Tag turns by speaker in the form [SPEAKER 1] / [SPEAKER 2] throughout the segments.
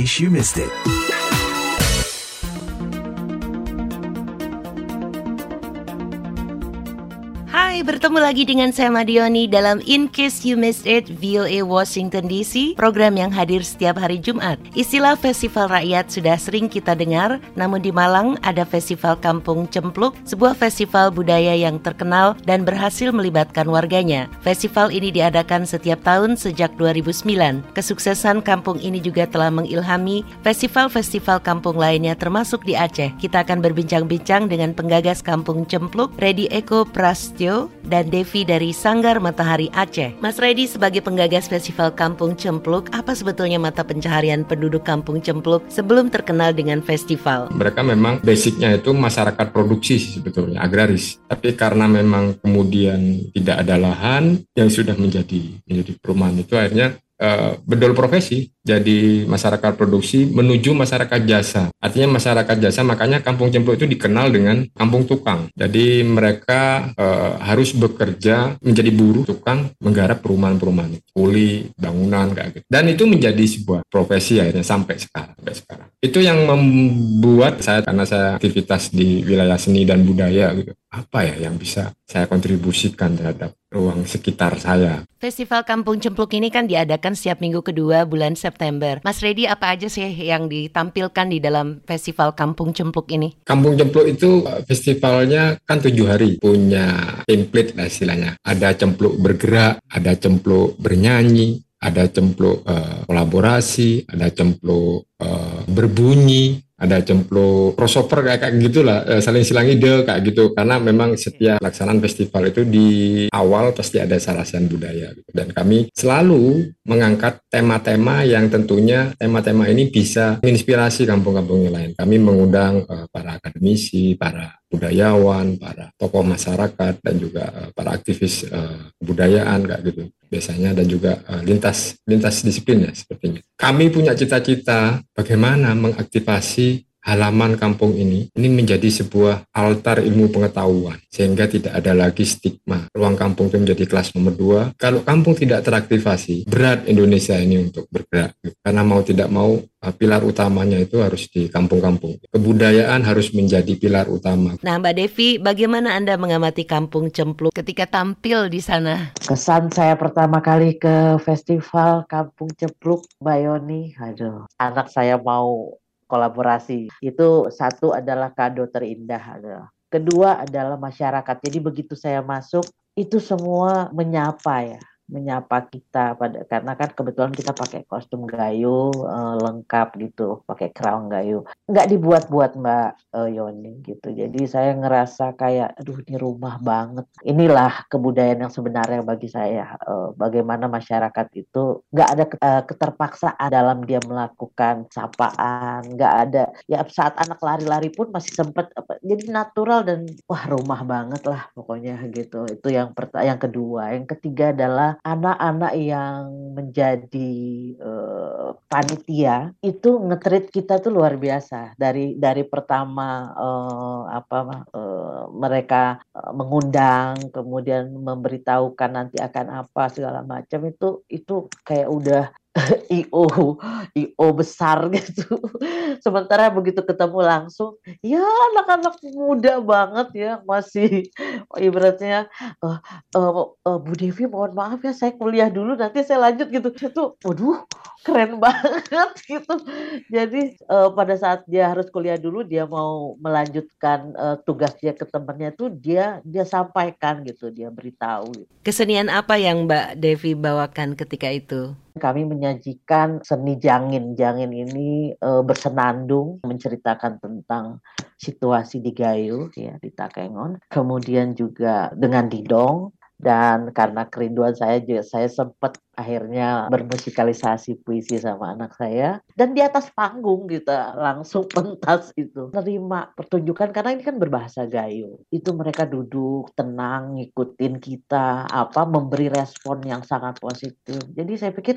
[SPEAKER 1] case you missed it.
[SPEAKER 2] Bertemu lagi dengan saya Madioni dalam In Case You Missed It VOA Washington DC, program yang hadir setiap hari Jumat. Istilah festival rakyat sudah sering kita dengar, namun di Malang ada Festival Kampung Cempluk, sebuah festival budaya yang terkenal dan berhasil melibatkan warganya. Festival ini diadakan setiap tahun sejak 2009. Kesuksesan kampung ini juga telah mengilhami festival-festival kampung lainnya termasuk di Aceh. Kita akan berbincang-bincang dengan penggagas Kampung Cempluk, Redi Eko Prastyo dan Devi dari Sanggar Matahari Aceh. Mas Redi sebagai penggagas Festival Kampung Cempluk, apa sebetulnya mata pencaharian penduduk Kampung Cempluk sebelum terkenal dengan festival?
[SPEAKER 3] Mereka memang basicnya itu masyarakat produksi sih sebetulnya, agraris. Tapi karena memang kemudian tidak ada lahan yang sudah menjadi menjadi perumahan itu akhirnya bedol profesi jadi masyarakat produksi menuju masyarakat jasa. Artinya masyarakat jasa makanya Kampung Cempluk itu dikenal dengan kampung tukang. Jadi mereka uh, harus bekerja menjadi buruh tukang menggarap perumahan-perumahan, kuli, bangunan kayak gitu. Dan itu menjadi sebuah profesi akhirnya sampai sekarang, sampai sekarang. Itu yang membuat saya karena saya aktivitas di wilayah seni dan budaya gitu. Apa ya yang bisa saya kontribusikan terhadap ruang sekitar saya.
[SPEAKER 2] Festival Kampung Cempluk ini kan diadakan setiap minggu kedua bulan September. Mas Redi apa aja sih yang ditampilkan di dalam Festival Kampung Cempluk ini?
[SPEAKER 3] Kampung Cempluk itu eh, festivalnya kan tujuh hari, punya template lah istilahnya. Ada cempluk bergerak, ada cempluk bernyanyi, ada cempluk uh, kolaborasi, ada cempluk uh, berbunyi, ada cempluk crossover kayak, kayak gitulah uh, saling silang ide kayak gitu karena memang setiap pelaksanaan festival itu di awal pasti ada sarasian budaya gitu. dan kami selalu mengangkat tema-tema yang tentunya tema-tema ini bisa menginspirasi kampung-kampung lain kami mengundang uh, para akademisi para budayawan, para tokoh masyarakat dan juga uh, para aktivis uh, kebudayaan kayak gitu biasanya dan juga uh, lintas lintas disiplin ya sepertinya. Kami punya cita-cita bagaimana mengaktifasi halaman kampung ini ini menjadi sebuah altar ilmu pengetahuan sehingga tidak ada lagi stigma. Ruang kampung itu menjadi kelas nomor dua. Kalau kampung tidak teraktivasi berat Indonesia ini untuk bergerak. Karena mau tidak mau uh, pilar utamanya itu harus di kampung-kampung. Kebudayaan harus menjadi pilar utama.
[SPEAKER 2] Nah Mbak Devi bagaimana Anda mengamati kampung Cempluk ketika tampil di sana?
[SPEAKER 4] Kesan saya pertama kali ke festival Kampung Cempluk Bayoni, aduh, anak saya mau kolaborasi. Itu satu adalah kado terindah. Kedua adalah masyarakat. Jadi begitu saya masuk itu semua menyapa ya menyapa kita pada karena kan kebetulan kita pakai kostum gayo uh, lengkap gitu pakai crown gayo nggak dibuat-buat mbak uh, Yoni gitu. Jadi saya ngerasa kayak aduh ini rumah banget. Inilah kebudayaan yang sebenarnya bagi saya uh, bagaimana masyarakat itu nggak ada uh, keterpaksaan dalam dia melakukan sapaan nggak ada. Ya saat anak lari-lari pun masih sempat jadi natural dan wah rumah banget lah pokoknya gitu. Itu yang yang kedua. Yang ketiga adalah anak-anak yang menjadi uh, panitia itu ngetrit kita tuh luar biasa. Dari dari pertama uh, apa uh, mereka mengundang kemudian memberitahukan nanti akan apa segala macam itu itu kayak udah IO IO besar gitu. Sementara begitu ketemu langsung, ya anak-anak muda banget ya masih oh, ibaratnya uh, uh, uh, Bu Devi mohon maaf ya saya kuliah dulu nanti saya lanjut gitu. Itu waduh keren banget gitu. Jadi uh, pada saat dia harus kuliah dulu dia mau melanjutkan uh, tugas dia ke temannya tuh dia dia sampaikan gitu, dia beritahu. Gitu.
[SPEAKER 2] Kesenian apa yang Mbak Devi bawakan ketika itu?
[SPEAKER 4] Kami menyajikan seni jangin. Jangin ini e, bersenandung menceritakan tentang situasi di Gayo ya di Takengon. Kemudian juga dengan didong dan karena kerinduan saya juga saya sempat akhirnya bermusikalisasi puisi sama anak saya. Dan di atas panggung kita langsung pentas itu. Terima pertunjukan karena ini kan berbahasa Gayo. Itu mereka duduk tenang ngikutin kita apa memberi respon yang sangat positif. Jadi saya pikir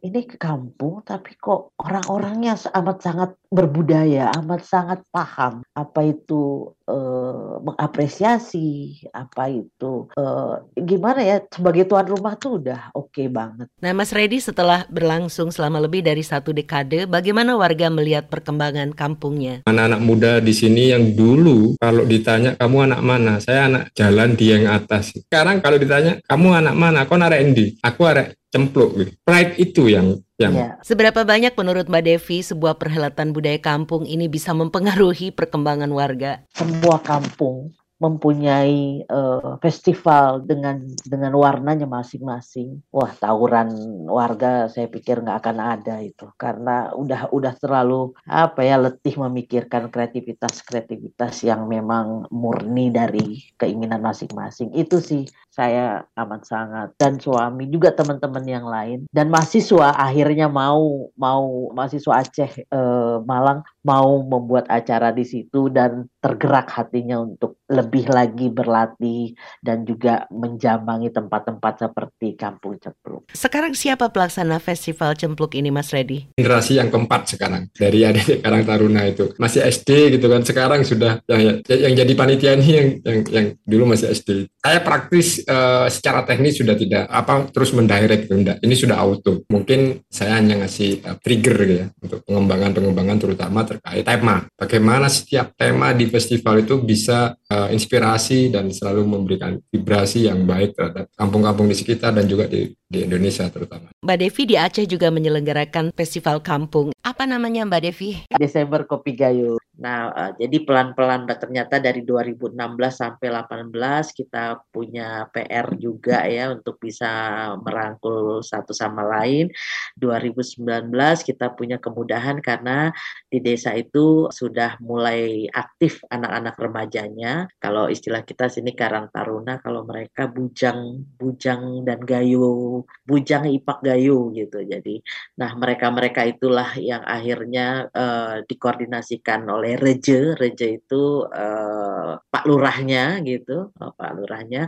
[SPEAKER 4] ini ke kampung tapi kok orang-orangnya amat sangat berbudaya amat sangat paham apa itu eh, mengapresiasi apa itu eh, gimana ya sebagai tuan rumah tuh udah oke okay banget banget.
[SPEAKER 2] Nah, Mas Redi setelah berlangsung selama lebih dari satu dekade, bagaimana warga melihat perkembangan kampungnya?
[SPEAKER 3] Anak-anak muda di sini yang dulu kalau ditanya kamu anak mana, saya anak jalan di yang atas. Sekarang kalau ditanya kamu anak mana, kau arek endi? Aku arek cempluk gitu. Pride itu yang yang
[SPEAKER 2] ya. Seberapa banyak menurut Mbak Devi sebuah perhelatan budaya kampung ini bisa mempengaruhi perkembangan warga?
[SPEAKER 4] Semua kampung mempunyai uh, festival dengan dengan warnanya masing-masing. Wah, tawuran warga saya pikir nggak akan ada itu karena udah udah terlalu apa ya letih memikirkan kreativitas kreativitas yang memang murni dari keinginan masing-masing. Itu sih saya amat sangat dan suami juga teman-teman yang lain dan mahasiswa akhirnya mau mau mahasiswa Aceh eh, Malang mau membuat acara di situ dan tergerak hatinya untuk lebih lagi berlatih dan juga menjambangi tempat-tempat seperti Kampung Cempluk.
[SPEAKER 2] Sekarang siapa pelaksana festival Cempluk ini Mas Redi?
[SPEAKER 3] Generasi yang keempat sekarang dari adik Karang Taruna itu masih SD gitu kan sekarang sudah yang, yang jadi panitia ini yang, yang yang dulu masih SD. Saya praktis uh, secara teknis sudah tidak apa terus mendirect gitu enggak. Ini sudah auto. Mungkin saya hanya ngasih uh, trigger gitu ya untuk pengembangan-pengembangan terutama terkait tema. Bagaimana setiap tema di festival itu bisa uh, inspirasi dan selalu memberikan vibrasi yang baik terhadap kampung-kampung di sekitar dan juga di, di Indonesia terutama.
[SPEAKER 2] Mbak Devi di Aceh juga menyelenggarakan festival kampung. Apa namanya Mbak Devi?
[SPEAKER 4] Desember Kopi Gayo. Nah, uh, jadi pelan-pelan ternyata dari 2016 sampai 18 kita punya PR juga ya untuk bisa merangkul satu sama lain. 2019 kita punya kemudahan karena di desa itu sudah mulai aktif anak-anak remajanya. Kalau istilah kita sini Karang Taruna, kalau mereka bujang, bujang dan gayo, bujang ipak gayo gitu. Jadi, nah mereka-mereka itulah yang akhirnya uh, dikoordinasikan oleh oleh Reje, Reje itu uh, Pak Lurahnya gitu, uh, Pak Lurahnya.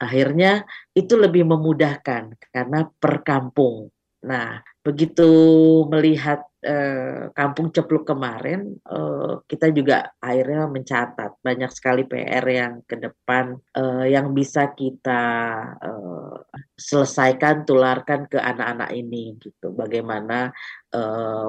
[SPEAKER 4] Akhirnya itu lebih memudahkan karena per kampung. Nah, begitu melihat eh, kampung cepluk kemarin eh, kita juga akhirnya mencatat banyak sekali PR yang ke depan eh, yang bisa kita selesaikan tularkan ke anak-anak ini gitu. Bagaimana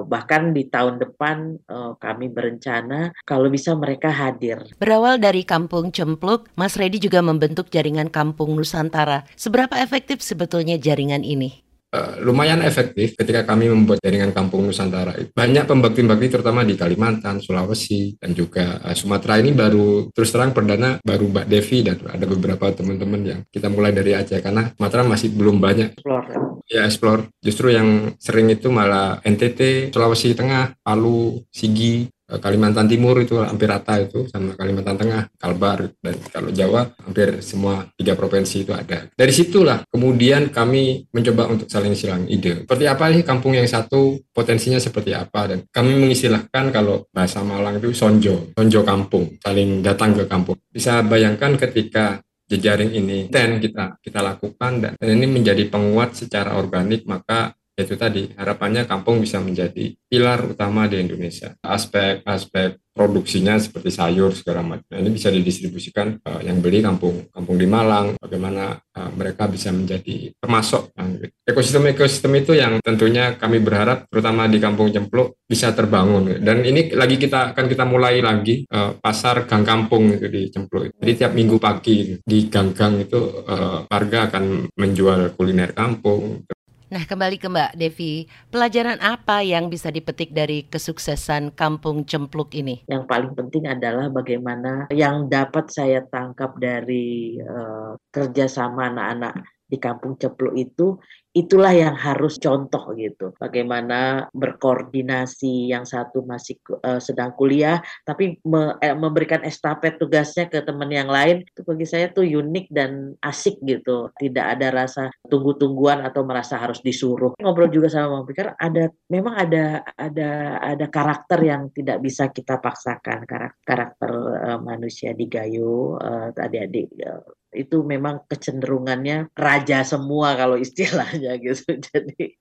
[SPEAKER 4] bahkan di tahun depan kami berencana kalau bisa mereka hadir.
[SPEAKER 2] Berawal dari kampung cempluk Mas Redi juga membentuk jaringan kampung Nusantara. Seberapa efektif sebetulnya jaringan ini
[SPEAKER 3] Uh, lumayan efektif ketika kami membuat jaringan kampung Nusantara. Banyak pembakti-pembakti terutama di Kalimantan, Sulawesi, dan juga uh, Sumatera ini baru terus terang perdana baru Mbak Devi dan ada beberapa teman-teman yang kita mulai dari Aceh karena Sumatera masih belum banyak.
[SPEAKER 4] Explore.
[SPEAKER 3] Ya, explore. Justru yang sering itu malah NTT, Sulawesi Tengah, Palu, Sigi, Kalimantan Timur itu hampir rata itu sama Kalimantan Tengah, Kalbar dan kalau Jawa hampir semua tiga provinsi itu ada. Dari situlah kemudian kami mencoba untuk saling silang ide. Seperti apa sih kampung yang satu potensinya seperti apa dan kami mengistilahkan kalau bahasa Malang itu sonjo, sonjo kampung, saling datang ke kampung. Bisa bayangkan ketika jejaring ini dan kita kita lakukan dan ini menjadi penguat secara organik maka itu tadi harapannya kampung bisa menjadi pilar utama di Indonesia. Aspek-aspek produksinya seperti sayur segala macam. Nah, ini bisa didistribusikan uh, yang beli kampung kampung di Malang. Bagaimana uh, mereka bisa menjadi nah, ekosistem-ekosistem itu yang tentunya kami berharap terutama di Kampung Cempluk bisa terbangun. Dan ini lagi kita akan kita mulai lagi uh, pasar gang kampung itu di Cempluk. Jadi tiap minggu pagi di gang-gang itu uh, warga akan menjual kuliner kampung,
[SPEAKER 2] Nah, kembali ke Mbak Devi, pelajaran apa yang bisa dipetik dari kesuksesan Kampung Cempluk ini?
[SPEAKER 4] Yang paling penting adalah bagaimana yang dapat saya tangkap dari uh, kerjasama anak-anak di Kampung Cempluk itu itulah yang harus contoh gitu. Bagaimana berkoordinasi yang satu masih uh, sedang kuliah tapi me, eh, memberikan estafet tugasnya ke teman yang lain itu bagi saya tuh unik dan asik gitu. Tidak ada rasa tunggu-tungguan atau merasa harus disuruh. Ngobrol juga sama Bang Pikir ada memang ada ada ada karakter yang tidak bisa kita paksakan karakter, karakter uh, manusia di Gayo uh, adik-adik uh, itu memang kecenderungannya raja semua kalau istilahnya gitu. Jadi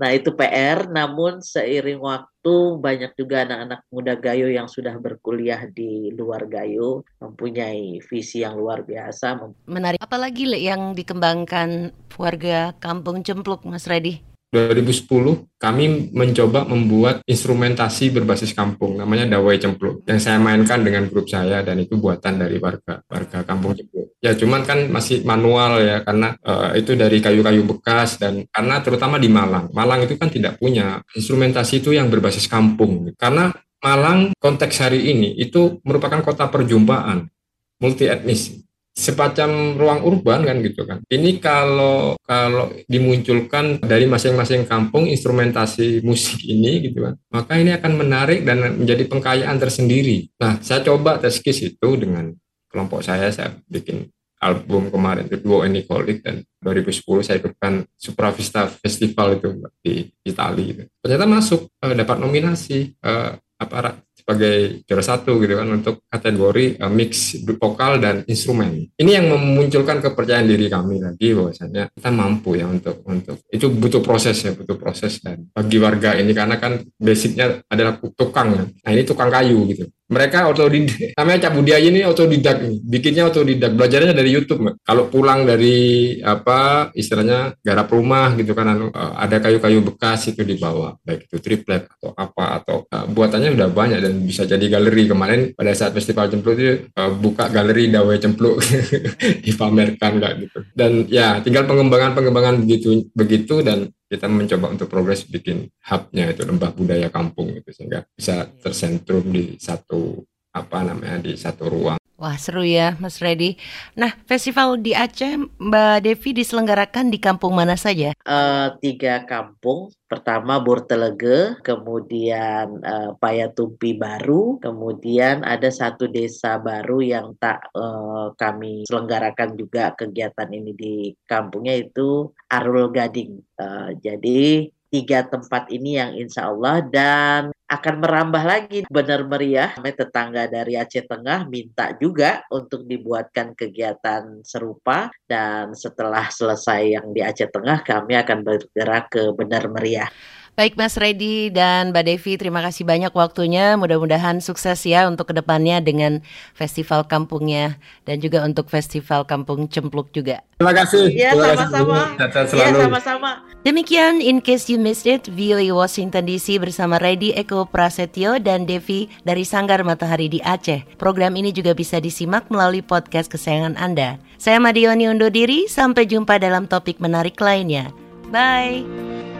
[SPEAKER 4] nah itu PR namun seiring waktu banyak juga anak-anak muda Gayo yang sudah berkuliah di luar Gayo mempunyai visi yang luar biasa.
[SPEAKER 2] Menarik. Apalagi yang dikembangkan warga Kampung Cempluk Mas Redi?
[SPEAKER 3] 2010 kami mencoba membuat instrumentasi berbasis kampung namanya Dawai Cempluk yang saya mainkan dengan grup saya dan itu buatan dari warga warga Kampung Cempluk. Ya cuman kan masih manual ya karena uh, itu dari kayu-kayu bekas dan karena terutama di Malang. Malang itu kan tidak punya instrumentasi itu yang berbasis kampung karena Malang konteks hari ini itu merupakan kota perjumpaan multi etnis semacam ruang urban kan gitu kan. Ini kalau kalau dimunculkan dari masing-masing kampung instrumentasi musik ini gitu kan, maka ini akan menarik dan menjadi pengkayaan tersendiri. Nah, saya coba teskis itu dengan kelompok saya, saya bikin album kemarin itu Duo Enicolik dan 2010 saya ikutkan Supravista Festival itu di Italia. Gitu. Ternyata masuk uh, dapat nominasi uh, apa sebagai juara satu gitu kan untuk kategori uh, mix vokal dan instrumen. Ini yang memunculkan kepercayaan diri kami lagi bahwasanya kita mampu ya untuk untuk itu butuh proses ya butuh proses dan bagi warga ini karena kan basicnya adalah tukang ya. Nah ini tukang kayu gitu mereka otodidak. Namanya Cak Budia ini otodidak nih. Bikinnya otodidak. Belajarnya dari YouTube kalau pulang dari apa istilahnya garap rumah gitu kan anu, eh, ada kayu-kayu bekas itu dibawa. Baik itu triplek atau apa atau uh, buatannya udah banyak dan bisa jadi galeri. Kemarin pada saat festival cempluk itu uh, buka galeri dawai cempluk. Dipamerkan nggak gitu. Dan ya tinggal pengembangan pengembangan begitu begitu dan kita mencoba untuk progres bikin hubnya itu lembah budaya kampung itu sehingga bisa tersentrum di satu apa namanya di satu ruang.
[SPEAKER 2] Wah seru ya Mas Reddy. Nah festival di Aceh Mbak Devi diselenggarakan di kampung mana saja?
[SPEAKER 4] Uh, tiga kampung. Pertama Burtelege, kemudian uh, Payatumpi baru, kemudian ada satu desa baru yang tak uh, kami selenggarakan juga kegiatan ini di kampungnya itu Arul Gading. Uh, jadi tiga tempat ini yang insya Allah dan akan merambah lagi benar meriah. Tetangga dari Aceh Tengah minta juga untuk dibuatkan kegiatan serupa dan setelah selesai yang di Aceh Tengah kami akan bergerak ke benar meriah.
[SPEAKER 2] Baik Mas Redi dan Mbak Devi, terima kasih banyak waktunya. Mudah-mudahan sukses ya untuk ke depannya dengan festival kampungnya dan juga untuk festival kampung Cempluk juga.
[SPEAKER 3] Terima kasih.
[SPEAKER 4] Ya sama-sama. Ya sama-sama.
[SPEAKER 2] Demikian In Case You Missed It, VOA Washington DC bersama Redi Eko Prasetyo dan Devi dari Sanggar Matahari di Aceh. Program ini juga bisa disimak melalui podcast kesayangan Anda. Saya Madioni undur diri, sampai jumpa dalam topik menarik lainnya. Bye.